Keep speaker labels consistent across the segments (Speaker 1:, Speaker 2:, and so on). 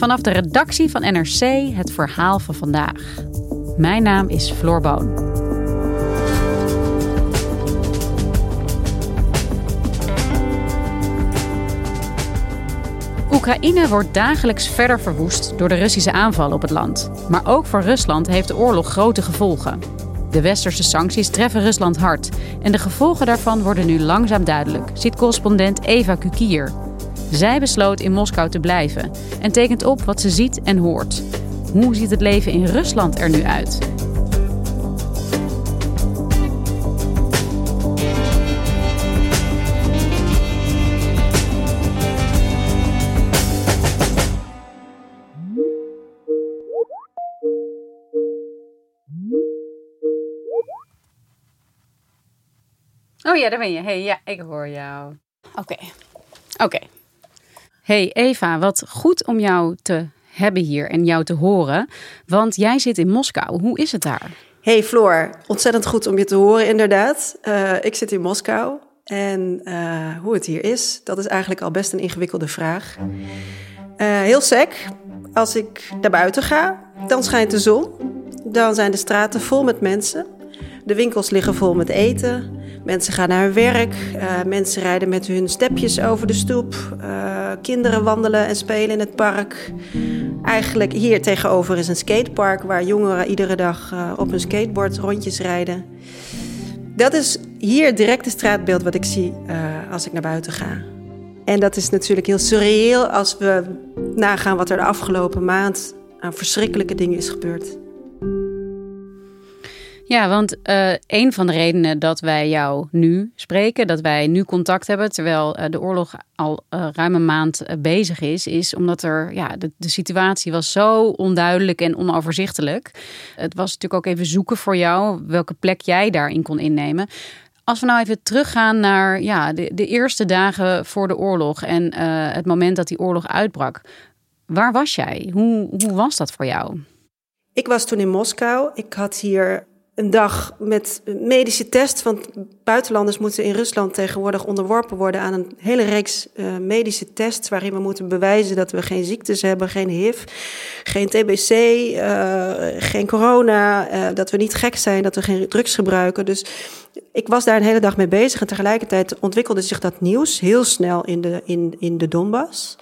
Speaker 1: Vanaf de redactie van NRC het verhaal van vandaag. Mijn naam is Floor Boon. Oekraïne wordt dagelijks verder verwoest door de Russische aanval op het land. Maar ook voor Rusland heeft de oorlog grote gevolgen. De westerse sancties treffen Rusland hard en de gevolgen daarvan worden nu langzaam duidelijk, ziet correspondent Eva Kukier. Zij besloot in Moskou te blijven en tekent op wat ze ziet en hoort. Hoe ziet het leven in Rusland er nu uit? Oh ja, daar ben je. Hey, ja, ik hoor jou. Oké. Oké. Hey Eva, wat goed om jou te hebben hier en jou te horen. Want jij zit in Moskou. Hoe is het daar?
Speaker 2: Hey Floor, ontzettend goed om je te horen inderdaad. Uh, ik zit in Moskou en uh, hoe het hier is, dat is eigenlijk al best een ingewikkelde vraag. Uh, heel sec, als ik naar buiten ga, dan schijnt de zon. Dan zijn de straten vol met mensen. De winkels liggen vol met eten. Mensen gaan naar hun werk. Uh, mensen rijden met hun stepjes over de stoep. Uh, kinderen wandelen en spelen in het park. Eigenlijk hier tegenover is een skatepark waar jongeren iedere dag uh, op hun skateboard rondjes rijden. Dat is hier direct het straatbeeld wat ik zie als ik naar buiten ga. En dat is natuurlijk heel surreëel als we nagaan wat er de afgelopen maand aan verschrikkelijke dingen is gebeurd.
Speaker 1: Ja, want uh, een van de redenen dat wij jou nu spreken, dat wij nu contact hebben, terwijl uh, de oorlog al uh, ruim een maand bezig is, is omdat er, ja, de, de, situatie was zo onduidelijk en onoverzichtelijk. Het was natuurlijk ook even zoeken voor jou welke plek jij daarin kon innemen. Als we nou even teruggaan naar ja, de, de eerste dagen voor de oorlog en het moment dat die oorlog uitbrak. Waar was jij? Hoe, hoe was dat voor jou?
Speaker 2: Ik was toen in Moskou. Ik had hier een dag met medische test. Want buitenlanders moeten in Rusland tegenwoordig onderworpen worden aan een hele reeks uh, medische tests. Waarin we moeten bewijzen dat we geen ziektes hebben, geen HIV, geen TBC, uh, geen corona. Uh, dat we niet gek zijn, dat we geen drugs gebruiken. Dus ik was daar een hele dag mee bezig. En tegelijkertijd ontwikkelde zich dat nieuws heel snel in de, in, in de Donbass.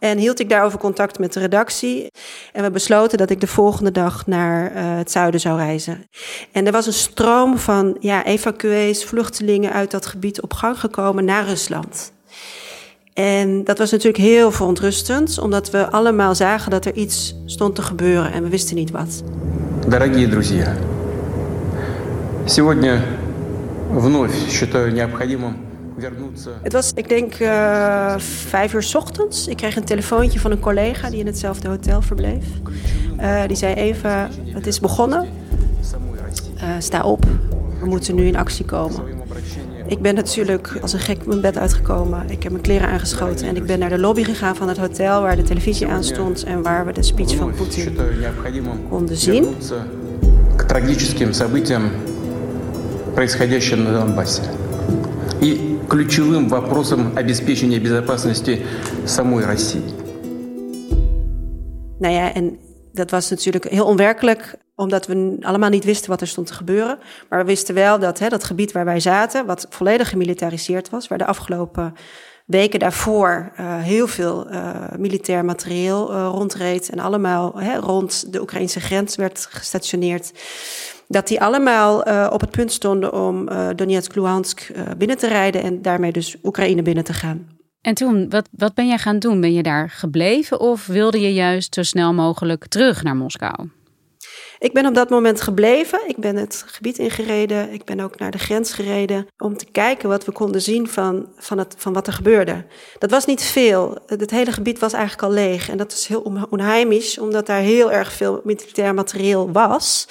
Speaker 2: En hield ik daarover contact met de redactie. En we besloten dat ik de volgende dag naar uh, het zuiden zou reizen. En er was een stroom van ja, evacuees, vluchtelingen uit dat gebied op gang gekomen naar Rusland. En dat was natuurlijk heel verontrustend, omdat we allemaal zagen dat er iets stond te gebeuren en we wisten niet wat.
Speaker 3: Дорогие друзья, сегодня вновь считаю необходимым
Speaker 2: het was, ik denk, uh, vijf uur s ochtends. Ik kreeg een telefoontje van een collega die in hetzelfde hotel verbleef. Uh, die zei: Eva, het is begonnen. Uh, sta op. We moeten nu in actie komen. Ik ben natuurlijk als een gek mijn bed uitgekomen. Ik heb mijn kleren aangeschoten en ik ben naar de lobby gegaan van het hotel waar de televisie aan stond en waar we de speech van Poetin konden zien.
Speaker 3: Трагическим событиям, происходящим на Донбассе. И ключевым вопросом обеспечения безопасности самой России.
Speaker 2: Nou ja, en dat was natuurlijk heel onwerkelijk, omdat we allemaal niet wisten wat er stond te gebeuren. Maar we wisten wel dat hè, dat gebied waar wij zaten, wat volledig gemilitariseerd was, waar de afgelopen weken daarvoor uh, heel veel uh, militair materieel uh, rondreed en allemaal hè, rond de Oekraïnse grens werd gestationeerd. Dat die allemaal op het punt stonden om Donetsk, Luhansk binnen te rijden en daarmee dus Oekraïne binnen te gaan.
Speaker 1: En toen, wat, wat ben jij gaan doen? Ben je daar gebleven of wilde je juist zo snel mogelijk terug naar Moskou?
Speaker 2: Ik ben op dat moment gebleven. Ik ben het gebied ingereden. Ik ben ook naar de grens gereden om te kijken wat we konden zien van, van, het, van wat er gebeurde. Dat was niet veel. Het hele gebied was eigenlijk al leeg. En dat is heel onheimisch, omdat daar heel erg veel militair materieel was.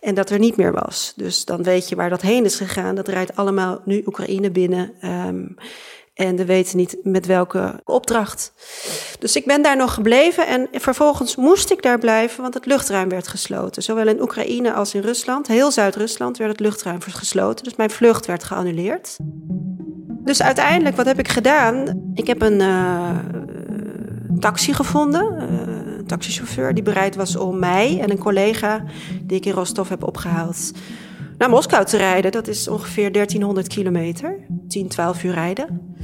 Speaker 2: En dat er niet meer was. Dus dan weet je waar dat heen is gegaan. Dat rijdt allemaal nu Oekraïne binnen. Um, en we weten niet met welke opdracht. Dus ik ben daar nog gebleven en vervolgens moest ik daar blijven, want het luchtruim werd gesloten. Zowel in Oekraïne als in Rusland, heel Zuid-Rusland, werd het luchtruim gesloten. Dus mijn vlucht werd geannuleerd. Dus uiteindelijk, wat heb ik gedaan? Ik heb een uh, taxi gevonden, een taxichauffeur die bereid was om mij en een collega die ik in Rostov heb opgehaald naar Moskou te rijden. Dat is ongeveer 1300 kilometer, 10, 12 uur rijden.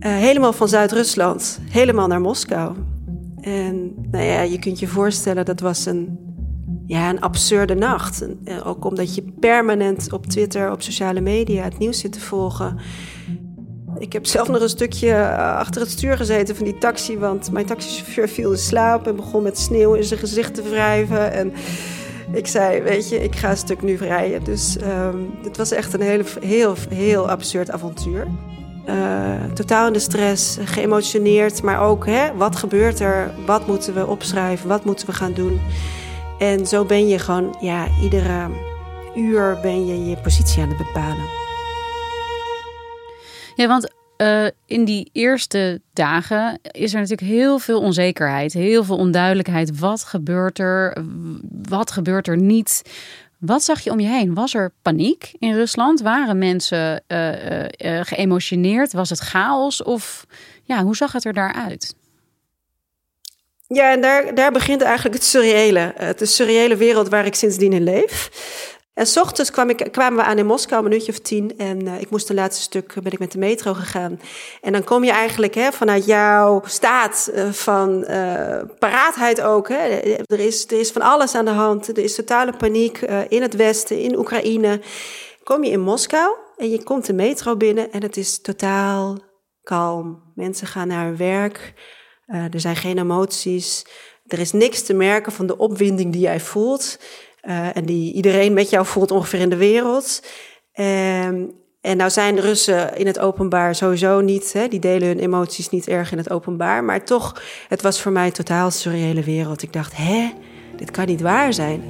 Speaker 2: Uh, helemaal van Zuid-Rusland, helemaal naar Moskou. En nou ja, je kunt je voorstellen, dat was een, ja, een absurde nacht. En, uh, ook omdat je permanent op Twitter, op sociale media het nieuws zit te volgen. Ik heb zelf nog een stukje eh, achter het stuur gezeten van die taxi, want mijn taxichauffeur viel in slaap en begon met sneeuw in zijn gezicht te wrijven. En ik zei, weet je, ik ga een stuk nu rijden. Dus um, het was echt een heel, heel, heel absurd avontuur. Uh, totaal in de stress, geëmotioneerd, maar ook hè, wat gebeurt er? Wat moeten we opschrijven? Wat moeten we gaan doen? En zo ben je gewoon, ja, iedere uur ben je je positie aan het bepalen.
Speaker 1: Ja, want uh, in die eerste dagen is er natuurlijk heel veel onzekerheid, heel veel onduidelijkheid. Wat gebeurt er? Wat gebeurt er niet? Wat zag je om je heen? Was er paniek in Rusland? Waren mensen uh, geëmotioneerd? Was het chaos? Of ja, hoe zag het er daaruit?
Speaker 2: Ja, en daar, daar begint eigenlijk het surreële. Het surreële wereld waar ik sindsdien in leef. En s ochtends kwamen we aan in Moskou, een minuutje of tien. En uh, ik moest het laatste stuk, ben ik met de metro gegaan. En dan kom je eigenlijk hè, vanuit jouw staat uh, van uh, paraatheid ook. Hè. Er, is, er is van alles aan de hand. Er is totale paniek in het westen, in Oekraïne. Kom je in Moskou en je komt de metro binnen en het is totaal kalm. Mensen gaan naar hun werk. er zijn geen emoties. Er is niks te merken van de opwinding die jij voelt. Uh, en die iedereen met jou voelt ongeveer in de wereld. Um, en nou zijn de Russen in het openbaar sowieso niet, hè, die delen hun emoties niet erg in het openbaar. Maar toch, het was voor mij een totaal surreële wereld. Ik dacht, hè, dit kan niet waar zijn.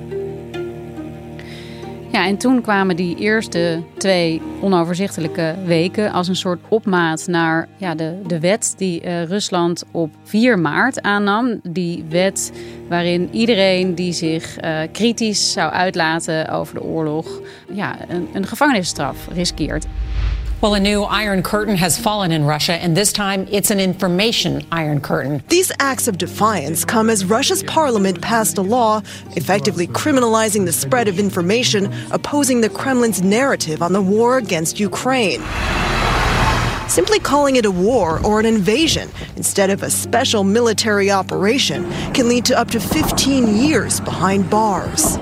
Speaker 1: Ja, en toen kwamen die eerste twee onoverzichtelijke weken als een soort opmaat naar ja, de, de wet die uh, Rusland op 4 maart aannam. Die wet waarin iedereen die zich uh, kritisch zou uitlaten over de oorlog ja, een, een gevangenisstraf riskeert.
Speaker 4: Well, a new Iron Curtain has fallen in Russia, and this time it's an information Iron Curtain.
Speaker 5: These acts of defiance come as Russia's parliament passed a law effectively criminalizing the spread of information opposing the Kremlin's narrative on the war against Ukraine. Simply calling it a war or an invasion instead of a special military operation can lead to up to 15 years behind bars.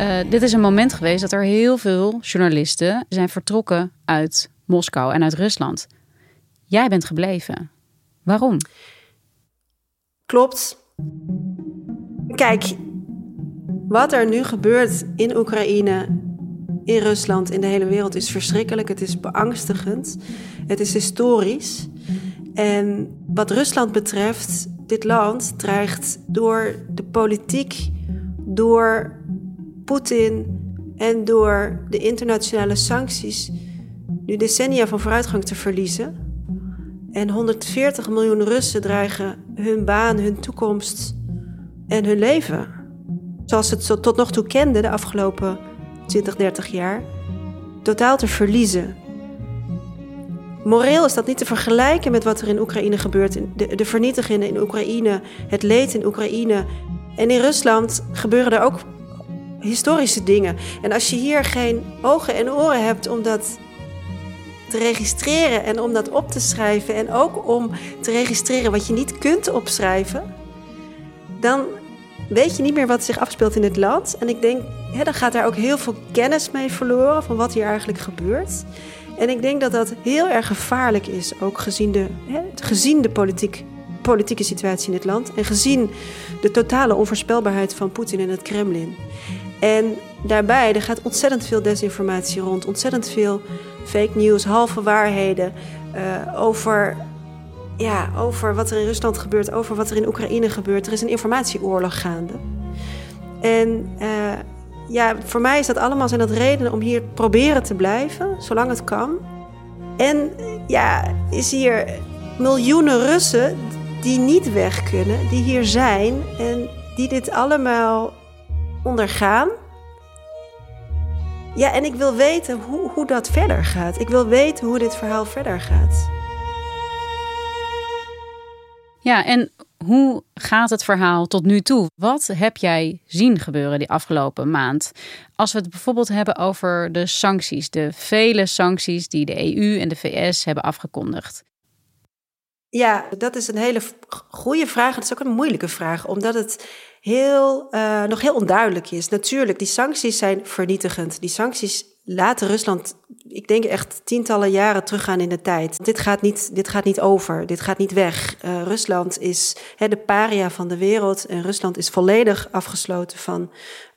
Speaker 1: Uh, dit is een moment geweest dat er heel veel journalisten zijn vertrokken uit Moskou en uit Rusland. Jij bent gebleven. Waarom?
Speaker 2: Klopt. Kijk, wat er nu gebeurt in Oekraïne, in Rusland, in de hele wereld is verschrikkelijk. Het is beangstigend. Het is historisch. En wat Rusland betreft, dit land dreigt door de politiek, door Poetin en door de internationale sancties nu decennia van vooruitgang te verliezen. En 140 miljoen Russen dreigen hun baan, hun toekomst en hun leven. Zoals ze het tot nog toe kenden de afgelopen 20, 30 jaar, totaal te verliezen. Moreel is dat niet te vergelijken met wat er in Oekraïne gebeurt. De, de vernietigingen in Oekraïne, het leed in Oekraïne. En in Rusland gebeuren er ook historische dingen. En als je hier geen ogen en oren hebt om dat te registreren en om dat op te schrijven en ook om te registreren wat je niet kunt opschrijven, dan weet je niet meer wat zich afspeelt in het land. En ik denk, hè, dan gaat daar ook heel veel kennis mee verloren van wat hier eigenlijk gebeurt. En ik denk dat dat heel erg gevaarlijk is, ook gezien de, hè, gezien de politiek, politieke situatie in het land en gezien de totale onvoorspelbaarheid van Poetin en het Kremlin. En daarbij, er gaat ontzettend veel desinformatie rond, ontzettend veel fake news, halve waarheden uh, over, ja, over wat er in Rusland gebeurt, over wat er in Oekraïne gebeurt. Er is een informatieoorlog gaande. En uh, ja, voor mij is dat allemaal zijn dat redenen om hier proberen te blijven, zolang het kan. En ja, is hier miljoenen Russen die niet weg kunnen, die hier zijn en die dit allemaal ondergaan. Ja, en ik wil weten hoe, hoe dat verder gaat. Ik wil weten hoe dit verhaal verder gaat.
Speaker 1: Ja, en hoe gaat het verhaal tot nu toe? Wat heb jij zien gebeuren die afgelopen maand? Als we het bijvoorbeeld hebben over de sancties, de vele sancties die de EU en de VS hebben afgekondigd.
Speaker 2: Ja, dat is een hele goede vraag. Het is ook een moeilijke vraag, omdat het heel, uh, nog heel onduidelijk is. Natuurlijk, die sancties zijn vernietigend. Die sancties laten Rusland, ik denk echt tientallen jaren teruggaan in de tijd. Dit gaat niet, dit gaat niet over, dit gaat niet weg. Uh, Rusland is hè, de paria van de wereld en Rusland is volledig afgesloten van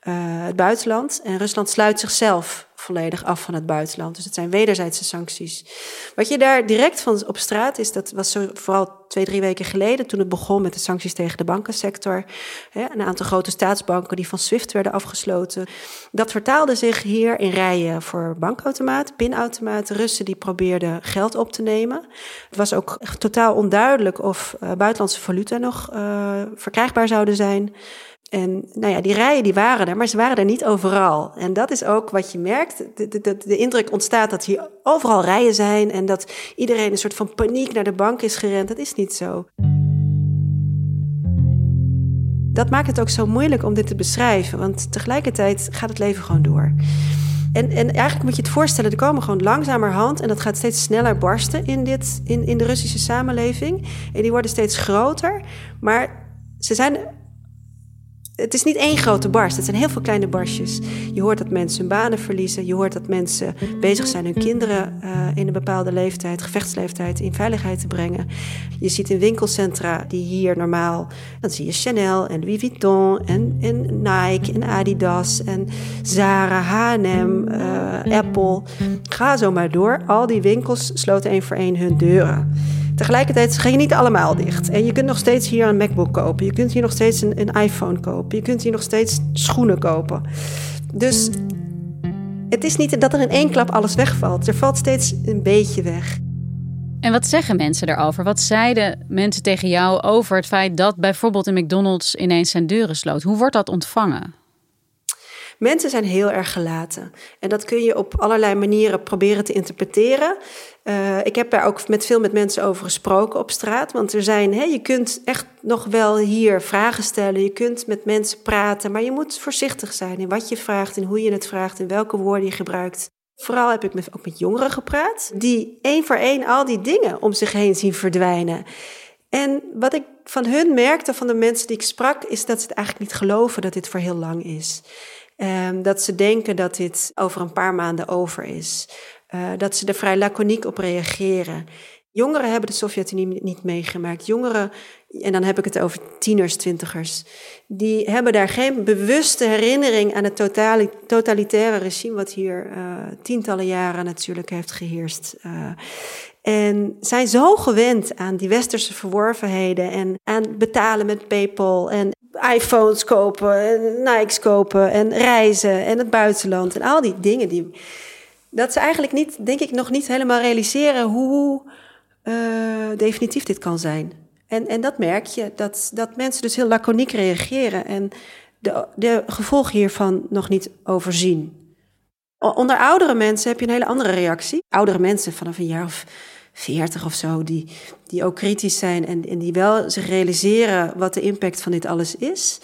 Speaker 2: uh, het buitenland. En Rusland sluit zichzelf volledig af van het buitenland. Dus het zijn wederzijdse sancties. Wat je daar direct van op straat is, dat was zo vooral twee, drie weken geleden, toen het begon met de sancties tegen de bankensector. Een aantal grote staatsbanken die van SWIFT werden afgesloten. Dat vertaalde zich hier in rijen voor bankautomaat, pinautomaten, Russen die probeerden geld op te nemen. Het was ook totaal onduidelijk of uh, buitenlandse valuta nog uh, verkrijgbaar zouden zijn. En nou ja, die rijen die waren er, maar ze waren er niet overal. En dat is ook wat je merkt. De, de, de, indruk ontstaat dat hier overal rijen zijn en dat iedereen een soort van paniek naar de bank is gerend. Dat is niet zo. Dat maakt het ook zo moeilijk om dit te beschrijven, want tegelijkertijd gaat het leven gewoon door. En, en eigenlijk moet je het voorstellen, er komen gewoon langzamerhand, en dat gaat steeds sneller barsten in, dit, in, in de Russische samenleving. En die worden steeds groter, maar ze zijn het is niet één grote barst. Het zijn heel veel kleine barstjes. Je hoort dat mensen hun banen verliezen. Je hoort dat mensen bezig zijn hun kinderen uh, in een bepaalde leeftijd, gevechtsleeftijd, in veiligheid te brengen. Je ziet in winkelcentra die hier normaal, dan zie je Chanel en Louis Vuitton en, en Nike en Adidas en Zara, H&M, uh, Apple. Ga zo maar door. Al die winkels sloten één voor één hun deuren. Tegelijkertijd ga je niet allemaal dicht. En je kunt nog steeds hier een MacBook kopen. Je kunt hier nog steeds een, een iPhone kopen. Je kunt hier nog steeds schoenen kopen. Dus het is niet dat er in één klap alles wegvalt. Er valt steeds een beetje weg.
Speaker 1: En wat zeggen mensen daarover? Wat zeiden mensen tegen jou over het feit dat bijvoorbeeld een McDonald's ineens zijn deuren sloot? Hoe wordt dat ontvangen?
Speaker 2: Mensen zijn heel erg gelaten. En dat kun je op allerlei manieren proberen te interpreteren. Uh, ik heb daar ook met veel met mensen over gesproken op straat. Want er zijn, hè, je kunt echt nog wel hier vragen stellen. Je kunt met mensen praten. Maar je moet voorzichtig zijn in wat je vraagt, in hoe je het vraagt, in welke woorden je gebruikt. Vooral heb ik met, ook met jongeren gepraat, die één voor één al die dingen om zich heen zien verdwijnen. En wat ik van hun merkte, van de mensen die ik sprak, is dat ze het eigenlijk niet geloven dat dit voor heel lang is. Um, dat ze denken dat dit over een paar maanden over is. Uh, dat ze er vrij laconiek op reageren. Jongeren hebben de Sovjet-Unie niet meegemaakt. Jongeren, en dan heb ik het over tieners, twintigers, die hebben daar geen bewuste herinnering aan het totalitaire regime wat hier uh, tientallen jaren natuurlijk heeft geheerst. Uh, en zijn zo gewend aan die westerse verworvenheden en aan betalen met PayPal en iPhones kopen en Nikes kopen en reizen en het buitenland en al die dingen die dat ze eigenlijk niet, denk ik, nog niet helemaal realiseren hoe uh, definitief dit kan zijn. En, en dat merk je, dat, dat mensen dus heel laconiek reageren en de, de gevolgen hiervan nog niet overzien. Onder oudere mensen heb je een hele andere reactie. Oudere mensen vanaf een jaar of veertig of zo, die, die ook kritisch zijn en, en die wel zich realiseren wat de impact van dit alles is.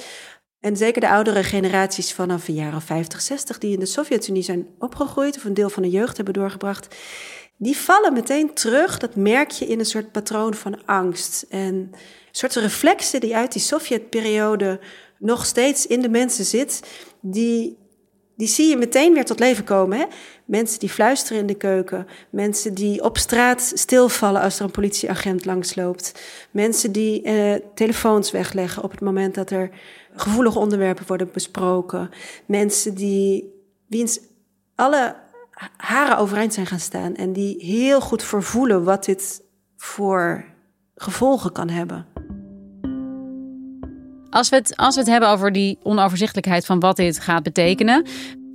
Speaker 2: En zeker de oudere generaties vanaf jaar of 50, 60 die in de Sovjet-Unie zijn opgegroeid of een deel van de jeugd hebben doorgebracht, die vallen meteen terug. Dat merk je in een soort patroon van angst. En soort reflexen die uit die Sovjetperiode nog steeds in de mensen zit, die, die zie je meteen weer tot leven komen. Hè? Mensen die fluisteren in de keuken, mensen die op straat stilvallen als er een politieagent langsloopt, mensen die eh, telefoons wegleggen op het moment dat er gevoelige onderwerpen worden besproken, mensen die wiens alle haren overeind zijn gaan staan en die heel goed vervoelen wat dit voor gevolgen kan hebben.
Speaker 1: Als we, het, als we het hebben over die onoverzichtelijkheid van wat dit gaat betekenen.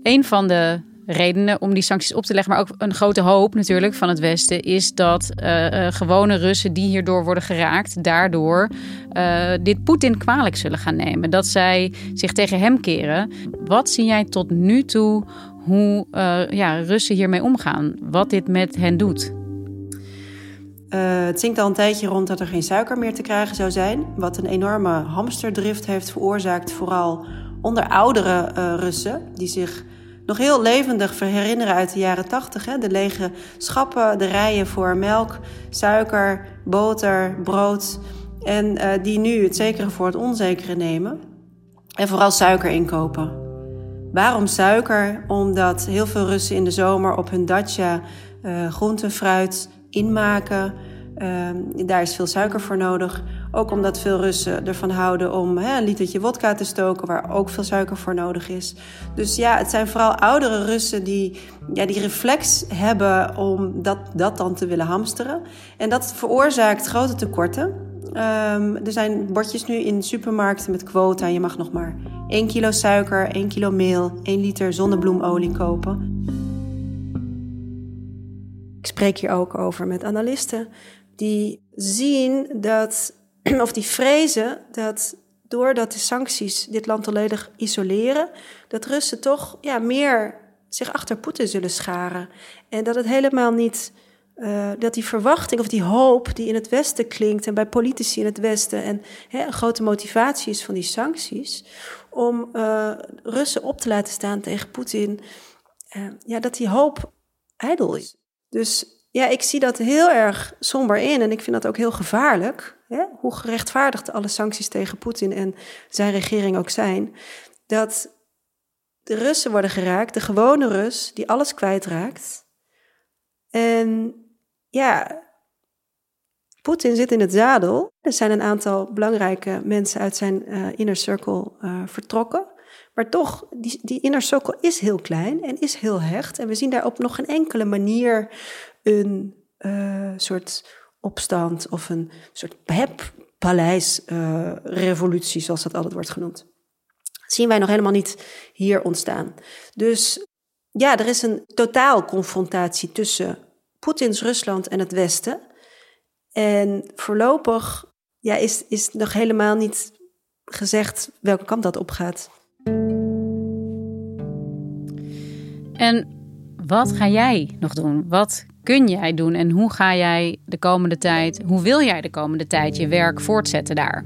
Speaker 1: Een van de redenen om die sancties op te leggen, maar ook een grote hoop natuurlijk van het Westen, is dat uh, gewone Russen die hierdoor worden geraakt, daardoor uh, dit Poetin kwalijk zullen gaan nemen. Dat zij zich tegen hem keren. Wat zie jij tot nu toe hoe ja, Russen hiermee omgaan? Wat dit met hen doet?
Speaker 2: Uh, het zinkt al een tijdje rond dat er geen suiker meer te krijgen zou zijn. Wat een enorme hamsterdrift heeft veroorzaakt, vooral onder oudere uh, Russen. Die zich nog heel levendig herinneren uit de jaren tachtig. De lege schappen, de rijen voor melk, suiker, boter, brood. En uh, die nu het zekere voor het onzekere nemen. En vooral suiker inkopen. Waarom suiker? Omdat heel veel Russen in de zomer op hun dacha groente, fruit inmaken. Uh, daar is veel suiker voor nodig. Ook omdat veel Russen ervan houden om een litertje wodka te stoken, waar ook veel suiker voor nodig is. Dus ja, het zijn vooral oudere Russen die ja, die reflex hebben om dat, dat dan te willen hamsteren. En dat veroorzaakt grote tekorten. Um, er zijn bordjes nu in supermarkten met quota. Je mag nog maar 1 kilo suiker, 1 kilo meel, 1 liter zonnebloemolie kopen. Ik spreek hier ook over met analisten die zien dat, of die vrezen dat doordat de sancties dit land volledig isoleren, dat Russen toch ja, meer zich achter Poetin zullen scharen. En dat het helemaal niet, uh, dat die verwachting of die hoop die in het Westen klinkt en bij politici in het Westen en hè, een grote motivatie is van die sancties, om uh, Russen op te laten staan tegen Poetin, uh, ja, dat die hoop ijdel is. Dus ja, ik zie dat heel erg somber in en ik vind dat ook heel gevaarlijk. Hè? Hoe gerechtvaardigd alle sancties tegen Poetin en zijn regering ook zijn. Dat de Russen worden geraakt, de gewone Rus, die alles kwijtraakt. En ja, Poetin zit in het zadel. Er zijn een aantal belangrijke mensen uit zijn uh, inner circle uh, vertrokken. Maar toch, die, die inner circle is heel klein en is heel hecht. En we zien daar op nog geen enkele manier een uh, soort opstand of een soort paleisrevolutie, uh, zoals dat altijd wordt genoemd. Dat zien wij nog helemaal niet hier ontstaan. Dus ja, er is een totaal confrontatie tussen Poetins Rusland en het Westen. En voorlopig ja, is, is nog helemaal niet gezegd welke kant dat opgaat.
Speaker 1: En wat ga jij nog doen? Wat kun jij doen en hoe ga jij de komende tijd, hoe wil jij de komende tijd je werk voortzetten daar?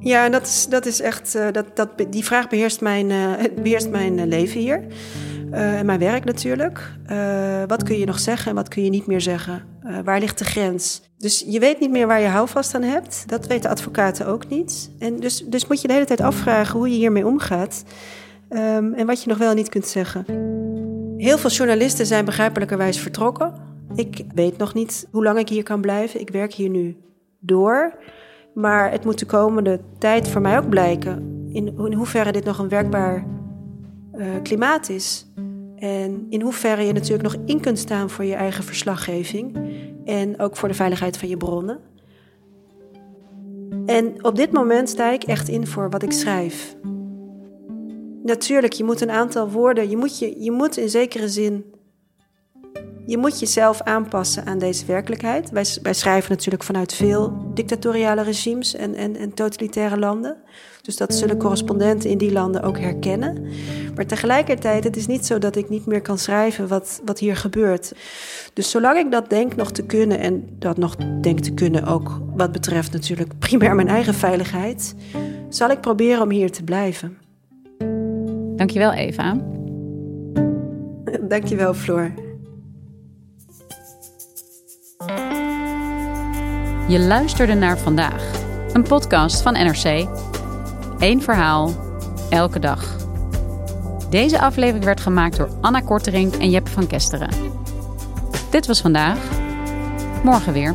Speaker 2: Ja, dat is, dat is echt, uh, dat, dat, die vraag beheerst mijn, uh, beheerst mijn uh, leven hier. En mijn werk natuurlijk. wat kun je nog zeggen en wat kun je niet meer zeggen? waar ligt de grens? Dus je weet niet meer waar je houvast aan hebt. Dat weten advocaten ook niet. En dus, dus moet je de hele tijd afvragen hoe je hiermee omgaat. Um, en wat je nog wel niet kunt zeggen. Heel veel journalisten zijn begrijpelijkerwijs vertrokken. Ik weet nog niet hoe lang ik hier kan blijven. Ik werk hier nu door. Maar het moet de komende tijd voor mij ook blijken in, in hoeverre dit nog een werkbaar uh, klimaat is. En in hoeverre je natuurlijk nog in kunt staan voor je eigen verslaggeving. En ook voor de veiligheid van je bronnen. En op dit moment sta ik echt in voor wat ik schrijf natuurlijk, je moet een aantal woorden, je moet, je, je moet in zekere zin, je moet jezelf aanpassen aan deze werkelijkheid. Wij, schrijven natuurlijk vanuit veel dictatoriale regimes en, en, en totalitaire landen. Dus dat zullen correspondenten in die landen ook herkennen. Maar tegelijkertijd, het is niet zo dat ik niet meer kan schrijven wat, wat hier gebeurt. Dus zolang ik dat denk nog te kunnen, en dat nog denk te kunnen ook wat betreft natuurlijk primair mijn eigen veiligheid, zal ik proberen om hier te blijven.
Speaker 1: Dankjewel, Eva.
Speaker 2: Dankjewel, Floor.
Speaker 1: Je luisterde naar vandaag, een podcast van NRC. Eén verhaal, elke dag. Deze aflevering werd gemaakt door Anna Kortering en Jeppe van Kesteren. Dit was vandaag. Morgen weer.